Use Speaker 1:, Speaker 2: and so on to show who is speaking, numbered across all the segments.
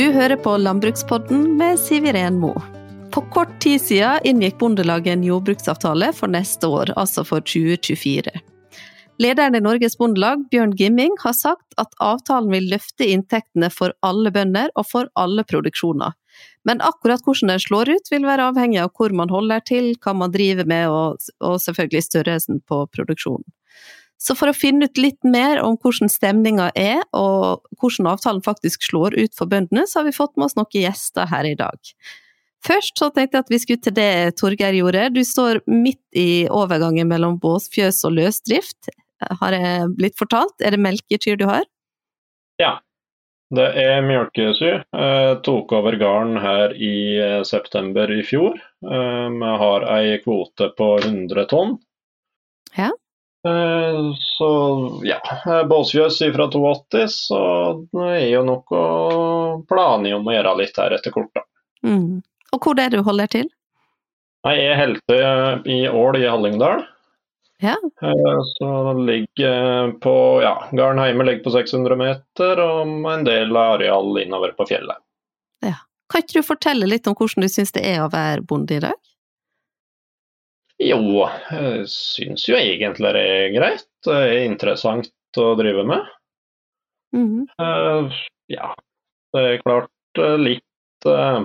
Speaker 1: Du hører på Landbrukspodden med Siv Iren Mo. For kort tid siden inngikk Bondelaget en jordbruksavtale for neste år, altså for 2024. Lederen i Norges Bondelag, Bjørn Gimming, har sagt at avtalen vil løfte inntektene for alle bønder og for alle produksjoner. Men akkurat hvordan den slår ut, vil være avhengig av hvor man holder til, hva man driver med og selvfølgelig størrelsen på produksjonen. Så for å finne ut litt mer om hvordan stemninga er, og hvordan avtalen faktisk slår ut for bøndene, så har vi fått med oss noen gjester her i dag. Først så tenkte jeg at vi skulle til det Torgeir gjorde. Du står midt i overgangen mellom båsfjøs og løsdrift, har jeg blitt fortalt. Er det melkekyr du har?
Speaker 2: Ja, det er melkekyr. Jeg tok over gården her i eh, september i fjor. Eh, vi har ei kvote på 100 tonn.
Speaker 1: Ja.
Speaker 2: Eh, så ja, båsfjøs fra 82, så det er jo noe planer om å gjøre litt her etter kort, da.
Speaker 1: Mm. Og hvor er det du holder til?
Speaker 2: Nei, Jeg holder i Ål i Hallingdal.
Speaker 1: Ja.
Speaker 2: Eh, så ligger på ja, gården hjemme ligger på 600 meter, og en del areal innover på fjellet.
Speaker 1: ja. Kan ikke du fortelle litt om hvordan du syns det er å være bonde i dag?
Speaker 2: Jo, jeg syns jo egentlig det er greit. Det er interessant å drive med.
Speaker 1: Mm.
Speaker 2: Uh, ja, det er klart eh, litt uh,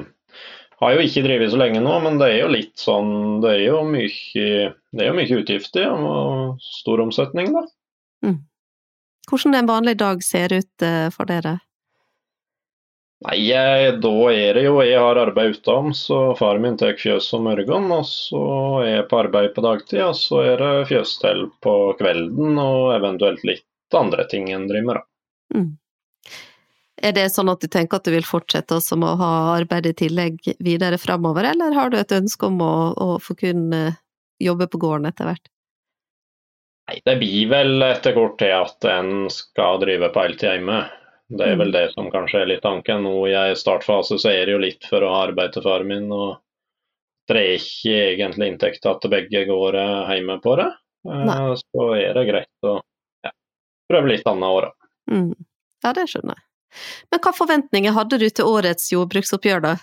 Speaker 2: Har jo ikke drevet så lenge nå, men det er jo litt sånn Det er jo mye, det er jo mye utgifter og stor omsetning, da.
Speaker 1: Mm. Hvordan en vanlig dag ser ut uh, for dere?
Speaker 2: Nei, jeg, da er det jo Jeg har arbeid utom, så far min tar fjøs om morgenen. Og så er jeg på arbeid på dagtid, og så er det fjøsstell på kvelden og eventuelt litt andre ting en driver med, da.
Speaker 1: Mm. Er det sånn at du tenker at du vil fortsette også med å ha arbeid i tillegg videre framover, eller har du et ønske om å, å få kunne jobbe på gården etter hvert?
Speaker 2: Nei, det blir vel etter kort til at en skal drive på heltid hjemme. Det er vel det som kanskje er litt tanken. Nå i en startfase så er det jo litt for å ha arbeid til faren min, og det er ikke egentlig inntekt at begge går hjemme på det.
Speaker 1: Nei.
Speaker 2: Så er det greit å ja, prøve litt annet år, da.
Speaker 1: Mm. Ja, det skjønner jeg. Men hva forventninger hadde du til årets jordbruksoppgjør, da?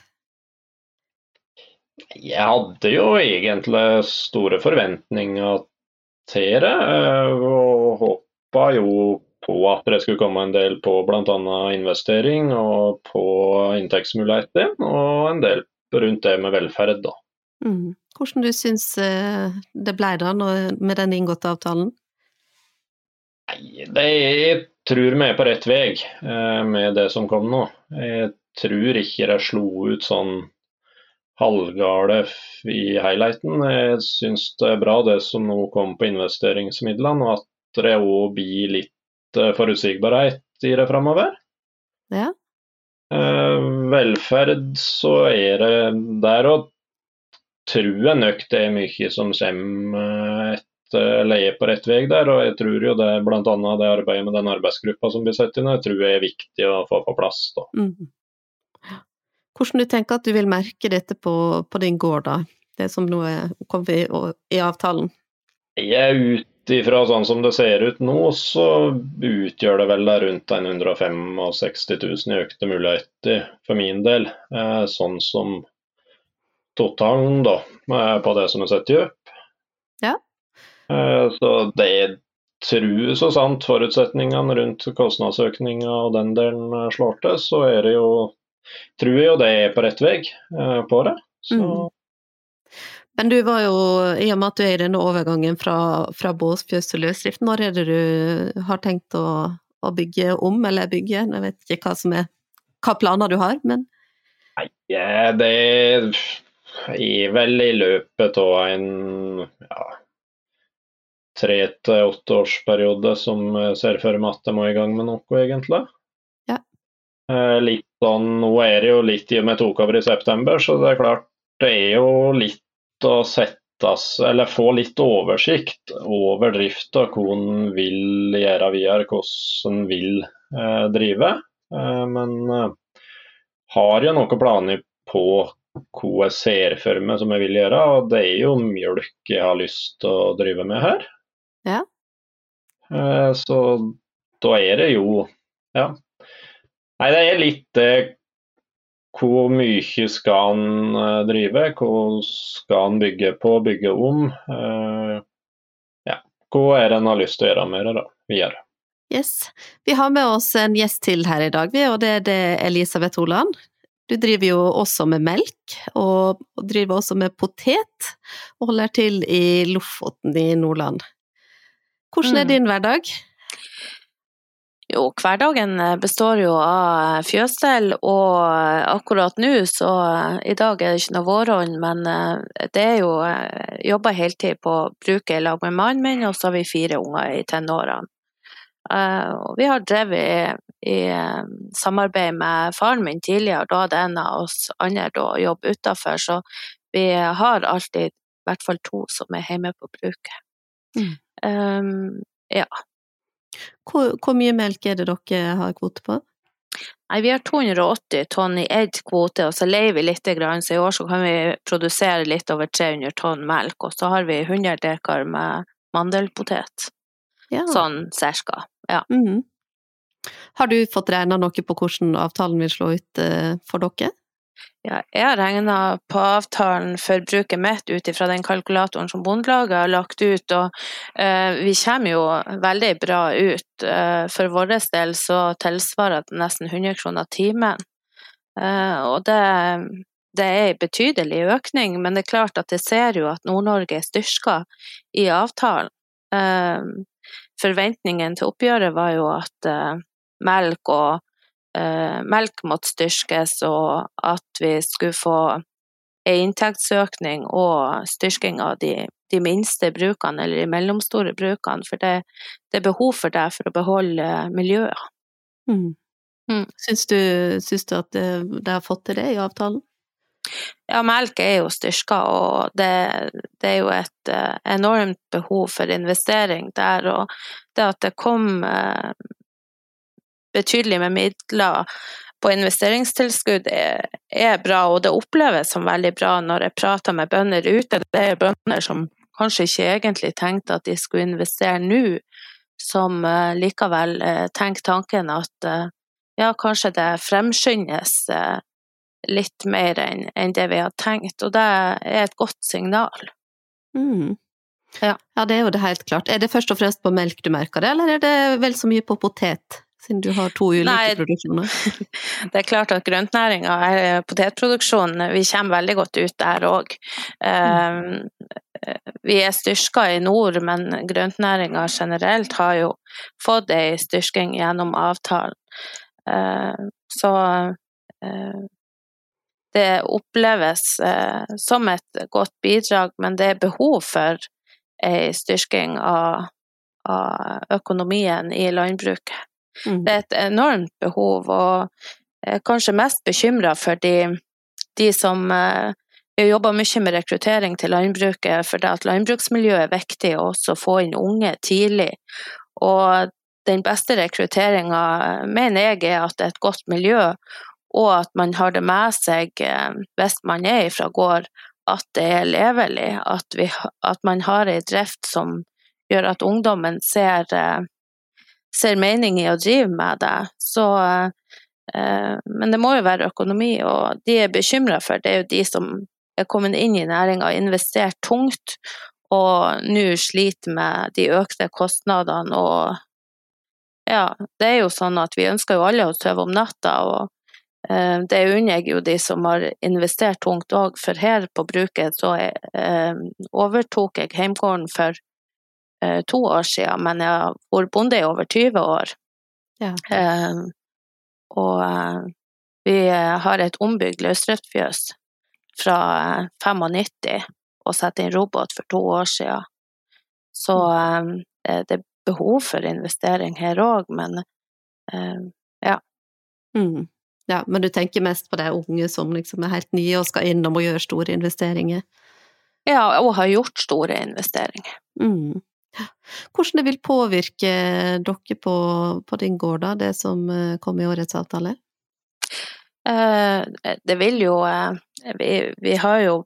Speaker 2: Jeg hadde jo egentlig store forventninger til det, eh, og håpa jo på at det skulle komme en del på bl.a. investering og på inntektsmuligheter, og en del rundt det med velferd, da.
Speaker 1: Mm. Hvordan du syns eh, det ble da, med den inngåtte avtalen?
Speaker 2: Nei, det jeg tror vi er på rett vei eh, med det som kom nå. Jeg tror ikke det slo ut sånn halvgale i highlighten. Jeg syns det er bra det som nå kom på investeringsmidlene, og at det òg blir litt eh, forutsigbarhet i det framover.
Speaker 1: Ja.
Speaker 2: Eh, velferd så er det der òg tror jeg nok det er mye som kommer eller er på rett vei der. og Jeg tror jo det bl.a. det arbeidet med den arbeidsgruppa som blir satt inn, jeg tror jeg er viktig å få på plass. da.
Speaker 1: Mm. Hvordan du tenker at du vil merke dette på, på din gård, da? Det som nå er kommet i, i avtalen?
Speaker 2: Jeg Ut ifra sånn som det ser ut nå, så utgjør det vel rundt 165 000 i økte muligheter for min del. Eh, sånn som totalen, da, på det som er satt i opp.
Speaker 1: Ja.
Speaker 2: Så det tror så sant forutsetningene rundt kostnadsøkninga og den delen slår til, så er det jo tror jeg jo det er på rett vei på det. Så.
Speaker 1: Mm. Men du var jo, i og med at du er i denne overgangen fra, fra båsfjøs til løsdrift, når er det du har tenkt å, å, bygge om, eller bygge? Jeg vet ikke hva som er hva planer du har, men
Speaker 2: Nei, det er vel i løpet av en ja, tre til åtte årsperiode som ser for meg at jeg må i gang med noe, egentlig.
Speaker 1: Ja.
Speaker 2: Litt sånn, Nå er det jo litt i og med tok over i september, så det er klart det er jo litt å få litt oversikt over drifta, hva en vil gjøre videre, hvordan en vil eh, drive. Eh, men eh, har jo noen planer på hva jeg ser for meg som jeg vil gjøre, og det er jo mjølk jeg har lyst til å drive med her.
Speaker 1: Ja.
Speaker 2: Så da er det jo Ja. Nei, det er litt det hvor mye skal han eh, drive, hvor skal han bygge på, bygge om? Eh, ja, hva er det han har lyst til å gjøre med det da, videre?
Speaker 1: Yes. Vi har med oss en gjest til her i dag, og det er det Elisabeth Holand. Du driver jo også med melk, og driver også med potet, og holder til i Lofoten i Nordland. Hvordan er mm. din hverdag?
Speaker 3: Jo, hverdagen eh, består jo av eh, fjøsstell, og eh, akkurat nå, så i dag er det ikke noe våronn, men det er jo jobber heltid på bruket i lag med mannen min, og så har vi fire unger i tenårene. Og vi har drevet i, i samarbeid med faren min tidligere, da hadde en av oss andre da jobb utafor, så vi har alltid i hvert fall to som er hjemme på bruket. Mm. Um, ja.
Speaker 1: Hvor, hvor, mye melk er det dere har kvote på?
Speaker 3: Nei, Vi har 280 tonn i ett kvote, og så leier vi litt, så i år så kan vi produsere litt over 300 tonn melk. Og så har vi 100 dekar med mandelpotet. Ja. Sånn cirka. Ja. Mm -hmm.
Speaker 1: Har du fått regna noe på hvordan avtalen vil slå ut eh, for dere?
Speaker 3: Ja, jeg regna på avtalen for bruket mitt ut ifra den kalkulatoren som Bondelaget har lagt ut, og eh, vi kommer jo veldig bra ut. Eh, for vår del så tilsvarer det nesten 100 kroner timen. Eh, og det, det er en betydelig økning, men det er klart at jeg ser jo at Nord-Norge er styrka i avtalen. Forventningen til oppgjøret var jo at melk og eh, melk måtte styrkes, og at vi skulle få en inntektsøkning og styrking av de, de, minste brukene, eller de mellomstore brukene. For det, det, er behov for det for å beholde miljøet.
Speaker 1: Mm. Mm. Syns, du, syns, du, at det, har fått til det i avtalen?
Speaker 3: Ja, melk er jo styrka, og det, det, er jo et uh, enormt behov for investering der. Og det at det kom uh, betydelig med midler på investeringstilskudd er, er, bra, og det oppleves som veldig bra når jeg prater med bønder ute. Det er bønder som kanskje ikke egentlig tenkte at de skulle investere nå, som uh, likevel uh, tenker tanken at uh, ja, kanskje det fremskyndes litt mer enn en det vi har tenkt, og det er et godt signal.
Speaker 1: Mm. Ja. ja. det er jo det helt klart. Er det først og fremst på melk du merker det, eller er det vel så mye på potet? Siden du har to ulike Nei, produksjoner?
Speaker 3: Det er klart at grøntnæringa, potetproduksjon, vi kommer veldig godt ut der òg. Mm. Vi er styrka i nord, men grøntnæringa generelt har jo fått ei styrking gjennom avtalen. Så eh, det oppleves eh, som et godt bidrag, men det er behov for ei styrking av, av økonomien i landbruket. Mm. Det er et enormt behov, og er kanskje mest bekymra for de, de som eh, vi jobba mye med rekruttering til landbruket, for det at landbruksmiljøet er viktig å få inn unge tidlig. Og den beste rekrutteringa mener jeg er at det er et godt miljø, og at man har det med seg eh, hvis man er fra gård, at det er levelig. At, vi, at man har ei drift som gjør at ungdommen ser eh, ser mening i å drive med det. Så, eh, men det må jo være økonomi, og de er bekymra for, det er jo de som er kommet inn i næringa og investert tungt, og nå sliter med de økte kostnadene og ja, det er jo sånn at vi ønsker jo alle å sove om natta, og eh, det unner jeg jo de som har investert tungt òg, for her på bruket så eh, overtok jeg heimgården for to år siden, men jeg har vært bonde i over 20 år. Ja. Eh, og eh, vi har et ombygd løsdriftsfjøs fra 95 og satte inn robot for to år siden. Så mm. det er behov for investering her òg, men ja.
Speaker 1: Mm. Ja, men du tenker mest på de unge som liksom er helt nye og skal inn og gjøre store investeringer?
Speaker 3: Ja, og har gjort store investeringer.
Speaker 1: Mm. Hvordan det vil påvirke dere på, på din gård, da, det som eh, kom i årets avtale?
Speaker 3: Eh, det vil jo eh, vi, vi, har jo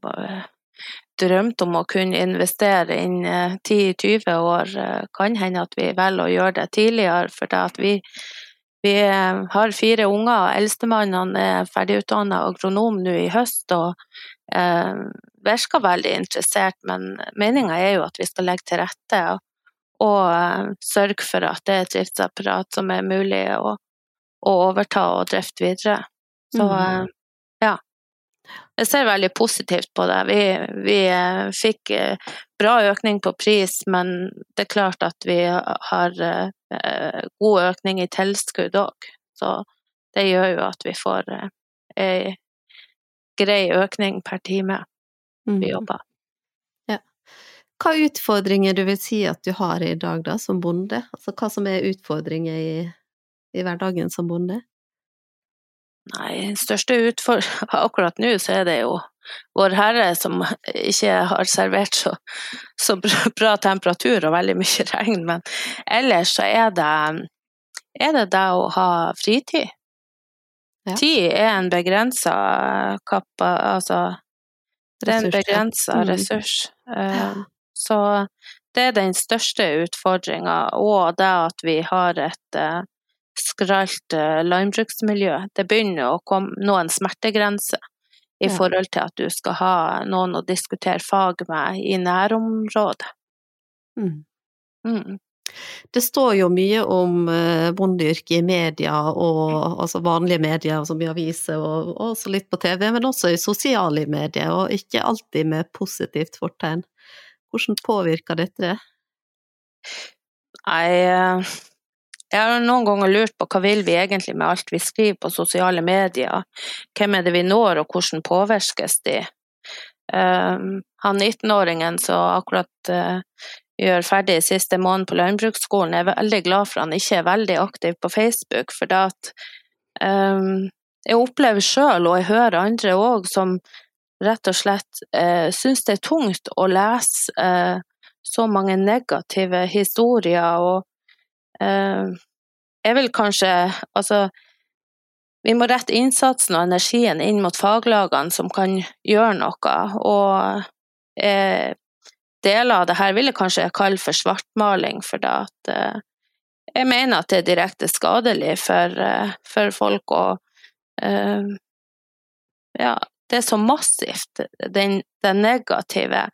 Speaker 3: drømt om å kunne investere innen 10-20 år. Kan hende at vi velger å gjøre det tidligere, for det at vi, Vi har fire unger. Eldstemann er ferdigutdanna agronom nå i høst og eh, virker veldig interessert. Men meninga er jo at vi skal legge til rette og, og uh, sørge for at det er et driftsapparat som er mulig å, å overta og drifte videre. Så uh, ja. Jeg ser veldig positivt på det. Vi, vi fikk bra økning på pris, men det er klart at vi har god økning i tilskudd òg. Så det gjør jo at vi får ei grei økning per time vi jobber. jobber.
Speaker 1: Hva utfordringer du vil si at du har i dag da, som bonde? Altså hva som er utfordringer i, i hverdagen som bonde?
Speaker 3: Nei, den største utfordringen akkurat nå så er det jo Vår Herre som ikke har servert så, så bra temperatur og veldig mye regn, men ellers så er det, er det det å ha fritid. Ja. Tid er en begrensa kappa, altså det er en begrensa mm. ressurs. Ja. Eh, så det er den største utfordringa, og det at vi har et uh, skralt uh, landbruksmiljø. Det begynner å komme, nå en smertegrense i forhold til at du skal ha noen å diskutere fag med i nærområdet. Mm.
Speaker 1: Mm. Det står jo mye om uh, bondeyrket i media, og, altså vanlige medier som i aviser, og også litt på TV, men også i sosiale medier, og ikke alltid med positivt fortegn. Hvordan påvirker dette det?
Speaker 3: Nei, eh, jeg har noen ganger lurt på hva vil vi egentlig med alt vi skriver på sosiale medier? Hvem er det vi når, og hvordan påvirkes de? Um, han 19-åringen som akkurat uh, gjør ferdig siste måned på landbruksskolen, er veldig glad for han ikke er veldig aktiv på Facebook, for det at um, jeg opplever sjøl, og jeg hører andre òg, som rett og slett uh, syns det er tungt å lese eh, så mange negative historier, og eh, jeg vil kanskje Altså, vi må rette innsatsen og energien inn mot faglagene som kan gjøre noe, og eh, deler av det her vil jeg kanskje kalle for svartmaling, for det at eh, jeg mener at det er direkte skadelig for, eh, for folk å ja, det er så massivt, den, den, negative.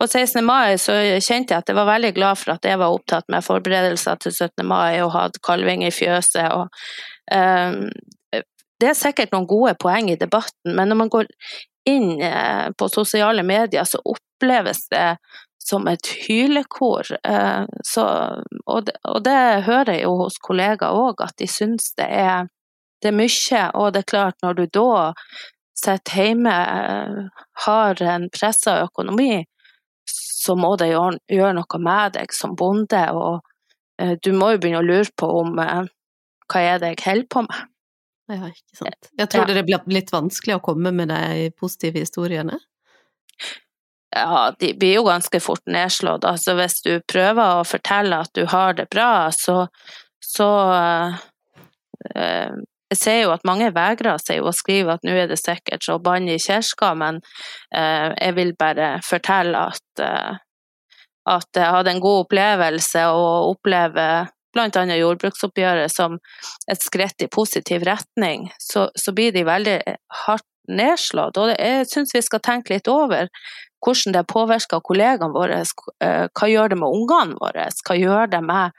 Speaker 3: Og 16. mai så kjente jeg at jeg var veldig glad for at jeg var opptatt med forberedelser til 17. mai og hadde kalving i fjøset. Og, um, det er sikkert noen gode poeng i debatten, men når man går inn uh, på sosiale medier, så oppleves det som et hylekor. Uh, så, og, det, og, det, hører jeg jo hos kollegaer òg, at de syns det er det er mye, og det er klart, når du da sitter hjemme, eh, har en pressa økonomi, så må det gjøre, noe med deg som bonde. Og uh, du må jo begynne å lure på om uh, hva er det jeg holder på med.
Speaker 1: Ja, ikke sant. Jeg tror ja. det blir litt vanskelig å komme med de positive historiene?
Speaker 3: Ja, de blir jo ganske fort nedslått. Altså hvis du prøver å fortelle at du har det bra, så, så uh, jeg ser jo at mange vegrer seg å skrive at nå er det sikkert så bann i kirka, men eh, jeg vil bare fortelle at, eh, at jeg hadde en god opplevelse og opplever bl.a. jordbruksoppgjøret som et skritt i positiv retning, så, så blir de veldig hardt nedslått. Og jeg syns vi skal tenke litt over hvordan det påvirker kollegaene våre. Eh, hva gjør det med ungene våre? Hva gjør det med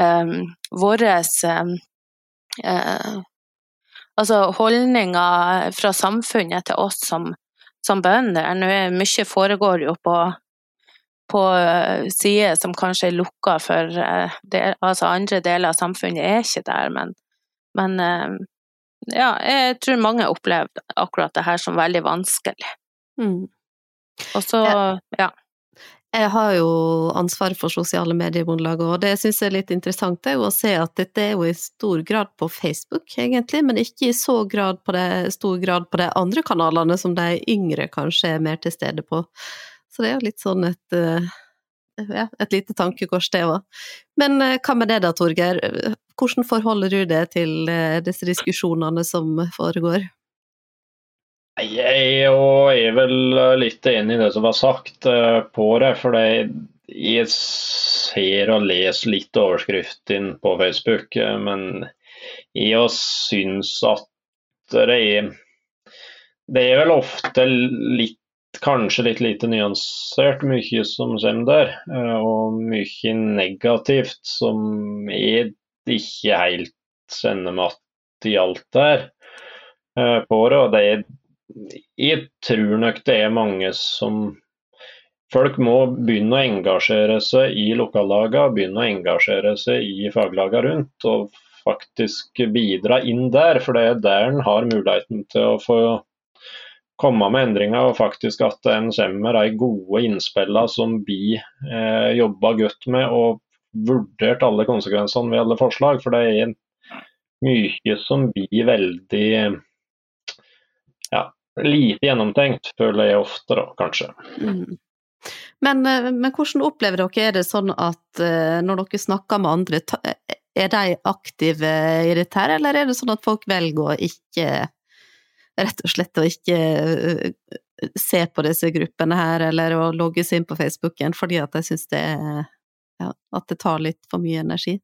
Speaker 3: um, våre um, altså holdninger fra samfunnet til oss som, som bønder. Nå er mye foregår jo på, på eh, sider som kanskje er lukka for eh, det, altså andre deler av samfunnet er ikke der, men, men eh, ja, jeg tror mange opplevde akkurat det her som veldig vanskelig. Mm. Og så, ja.
Speaker 1: Jeg har jo ansvar for sosiale medier og det jeg er litt interessant, det, å se at dette er jo i stor grad på Facebook, egentlig, men ikke i så grad det, stor grad på de andre kanalene som de yngre kanskje er mer til stede på. Så det er jo litt sånn et eh, ja, et lite tankekors, det òg. Men eh, hva med det da, Torgeir? Hvordan forholder du deg til eh, disse diskusjonene som foregår?
Speaker 2: Jeg er vel litt enig i det som var sagt eh, på det. For jeg ser og leser litt overskriften på Facebook, men jeg syns at det er Det er vel ofte litt kanskje litt lite nyansert, mye som kommer der. Og mye negativt som jeg ikke helt kjenner meg igjen i alt der på det. Og det er, jeg tror nok det er mange som Folk må begynne å engasjere seg i lokallagene, begynne å engasjere seg i faglagene rundt. Og faktisk bidra inn der, for det er der en har muligheten til å få komme med endringer, og faktisk at en kommer med de gode innspillene som vi eh, jobber godt med, og vurdert alle konsekvensene ved alle forslag. For det er mye som blir veldig lite gjennomtenkt, føler jeg ofte, da, kanskje. Mm.
Speaker 1: Men, eh, men, hvordan opplever dere er det sånn at eh, når dere snakker med andre, er de aktive i dette her, eller er det sånn at folk velger å ikke rett og slett å ikke eh, se på disse gruppene her, eller å logge seg inn på Facebooken fordi at de syns det er ja, at det tar litt for mye energi?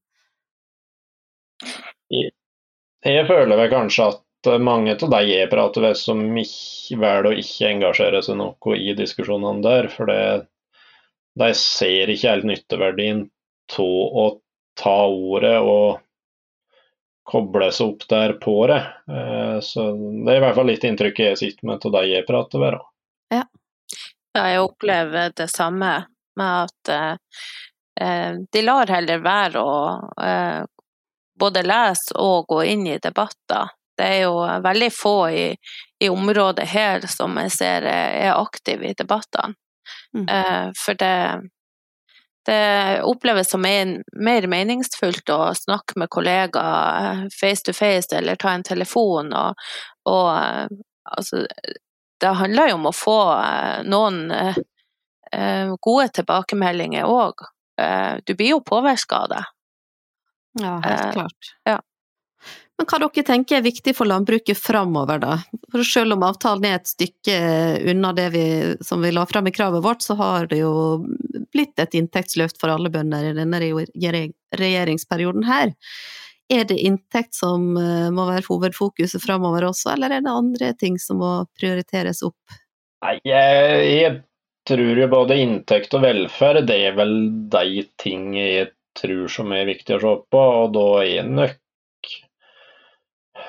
Speaker 2: Jeg føler vel kanskje at mange av de jeg prater med, som velger å ikke engasjere seg noe i diskusjonene der. For det, de ser ikke helt nytteverdien av å ta ordet og koble seg opp der på det. Eh, så det er i hvert fall litt inntrykket jeg sitter med av de jeg prater med.
Speaker 3: Ja. jeg opplever det samme med at eh, de lar heller være å eh, både lese og gå inn i debatter. Det er jo veldig få i, i området her som jeg ser er aktive i debattene. Mm. Eh, for det, det oppleves som en, mer meningsfullt å snakke med kollegaer eh, face to face eller ta en telefon. Og, og eh, altså, det handler jo om å få noen gode tilbakemeldinger òg. Du blir jo påvirka av det.
Speaker 1: Ja, helt klart. Ja. Men hva dere tenker er viktig for landbruket framover, da? For selv om avtalen er et stykke unna det vi, som vi la fram i kravet vårt, så har det jo blitt et inntektsløft for alle bønder i denne regjeringsperioden her. Er det inntekt som eh, må være hovedfokuset framover også, eller er det andre ting som må prioriteres opp?
Speaker 2: Nei, jeg, jeg tror jo både inntekt og velferd det er vel de ting jeg tror som er viktig å se på, og da er nok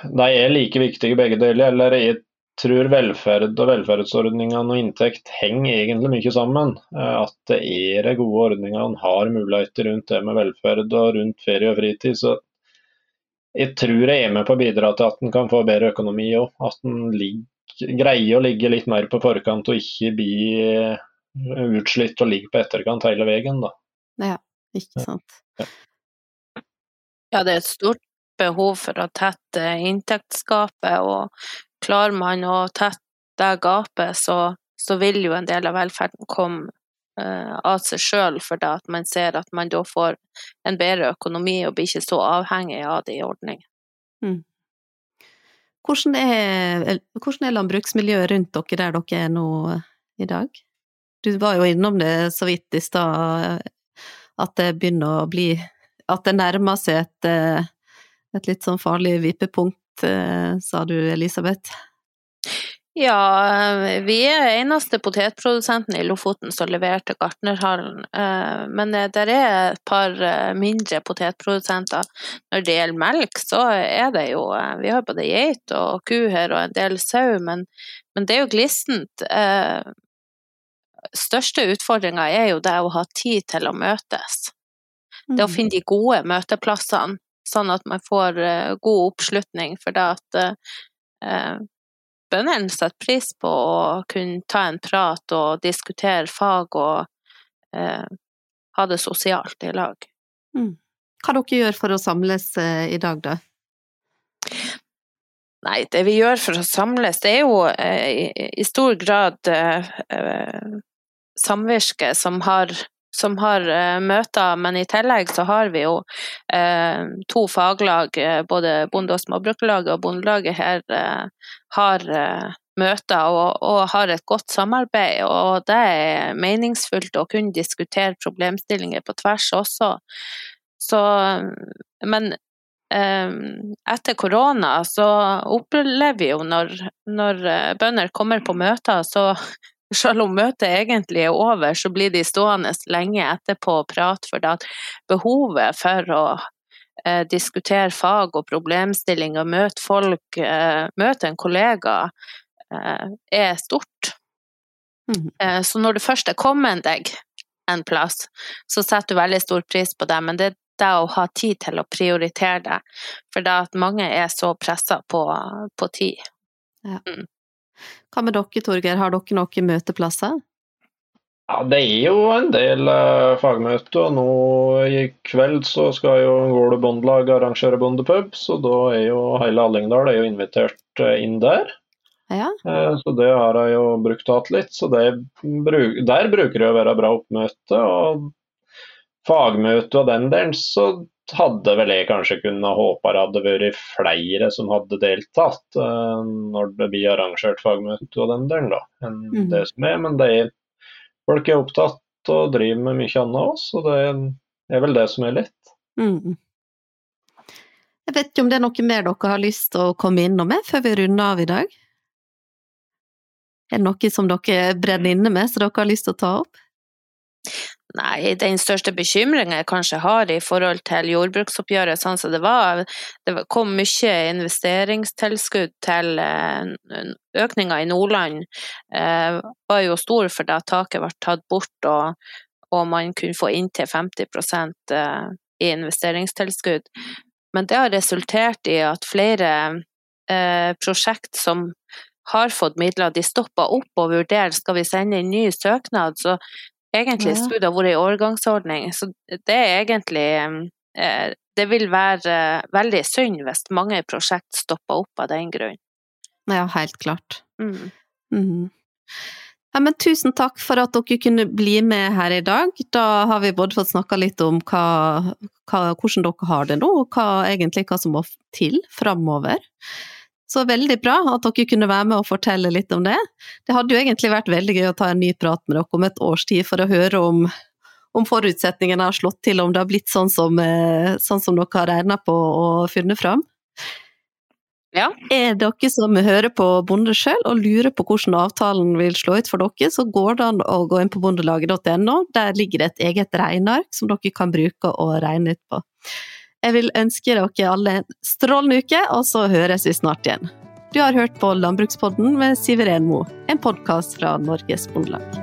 Speaker 2: de er like viktige begge deler. eller jeg tror velferd og velferdsordningene og inntekt henger egentlig mye sammen. Eh, at det er de gode ordningene, har muligheter rundt det med velferd og rundt ferie og fritid. så jeg tror jeg er med på å bidra til at en kan få bedre økonomi òg. At en greier å ligge litt mer på forkant og ikke bli eh, utslitt og ligge på etterkant hele veien. Da.
Speaker 1: Ja, ikke sant. Ja.
Speaker 3: ja, det er et stort behov for å tette inntektsgapet, og klarer man å tette det gapet, så, så vil jo en del av velferden komme uh, av seg sjøl, for at man ser at man da får en bedre økonomi og blir ikke så avhengig av de ordningene. Mm.
Speaker 1: Hvordan, er, hvordan er landbruksmiljøet rundt dere der dere er nå i dag? Du var jo innom det så vidt i stad, at det begynner å bli At det nærmer seg et eh, et litt sånn farlig vippepunkt, eh, sa du Elisabeth?
Speaker 3: Ja, vi er eneste potetprodusenten i Lofoten som leverte Gartnerhallen. Eh, men det er et par eh, mindre potetprodusenter. Når det gjelder melk, så er det jo Vi har både geit og ku her og en del sau, men, men det er jo glissent. Største utfordringa er jo det å ha tid til å møtes. Det å mm. finne de gode møteplassene sånn at man får uh, god oppslutning. For det at uh, bøndene setter pris på å kunne ta en prat og diskutere fag og uh, ha det sosialt i lag.
Speaker 1: Mm. Hva dere gjør for å samles i dag, da?
Speaker 3: Nei, det vi gjør for å samles, det er jo i, i stor grad samvirket som har som har uh, møter, men i tillegg så har vi jo uh, to faglag, uh, både Bonde- og Småbrukerlaget og Bondelaget her har møter og, og, har et godt samarbeid. Og det er meningsfullt å kunne diskutere problemstillinger på tvers også. Så, men eh, etter korona så opplever vi jo når, når bønder kommer på møter, så selv om møtet egentlig er over, så blir de stående lenge etterpå og prate, for at behovet for å eh, diskutere fag og problemstillinger, møte folk, eh, møte en kollega, eh, er stort. Mm. Eh, så når du først er kommet deg en plass, så setter du veldig stor pris på det, men det det å ha tid til å prioritere det, for det at mange er så pressa på, på, tid.
Speaker 1: Ja. Mm. Hva med dere, Torgeir, har dere noen møteplasser?
Speaker 2: Ja, Det er jo en del eh, fagmøter. Nå i kveld så skal jo Gårde Bondelag arrangere bondepub, så da er jo hele Hallingdal er jo invitert eh, inn der.
Speaker 1: Ja.
Speaker 2: Eh, så det har jeg jo brukt hatt litt. Så det, der bruker det å være bra oppmøte. Og fagmøte og den delen, så hadde vel jeg kanskje kunnet håpe det hadde vært flere som hadde deltatt uh, når det blir arrangert fagmøte og den delen, da, enn mm. det som er. Men det er folk er opptatt og driver med mye annet også, og det er vel det som er litt.
Speaker 1: Mm. Jeg vet ikke om det er noe mer dere har lyst til å komme innom med før vi runder av i dag? Er det noe som dere brenner inne med, som dere har lyst til å ta opp?
Speaker 3: Nei, den største bekymringen jeg kanskje har i forhold til jordbruksoppgjøret sånn som det var, det kom mye investeringstilskudd til eh, økninga i Nordland. Eh, var jo stor for da taket ble tatt bort og, og man kunne få inntil 50 eh, i investeringstilskudd. Men det har resultert i at flere eh, prosjekt som har fått midler, de stopper opp og vurderer skal vi sende inn ny søknad. Så Egentlig skulle det ha vært en overgangsordning, så det er egentlig eh, Det vil være veldig synd hvis mange prosjekt stopper opp av den grunn.
Speaker 1: Ja, helt klart.
Speaker 3: Mm.
Speaker 1: Mm. Ja, men tusen takk for at dere kunne bli med her i dag. Da har vi både fått snakka litt om hva, hva, hvordan dere har det nå, og hva, egentlig hva som må til framover. Så veldig bra at dere kunne være med og fortelle litt om det. Det hadde jo egentlig vært veldig gøy å ta en ny prat med dere om et års tid for å høre om, om forutsetningene har slått til, om det har blitt sånn som, eh, sånn som dere har regna på og funnet fram.
Speaker 3: Ja.
Speaker 1: Er dere som hører på Bonde sjøl og lurer på hvordan avtalen vil slå ut for dere, så går det an å gå inn på bondelaget.no. Der ligger det et eget regneark som dere kan bruke og regne ut på. Jeg vil ønske dere alle en strålende uke, og så høres vi snart igjen. Du har hørt på Landbrukspodden med Siveren Mo, en podkast fra Norges Bondelag.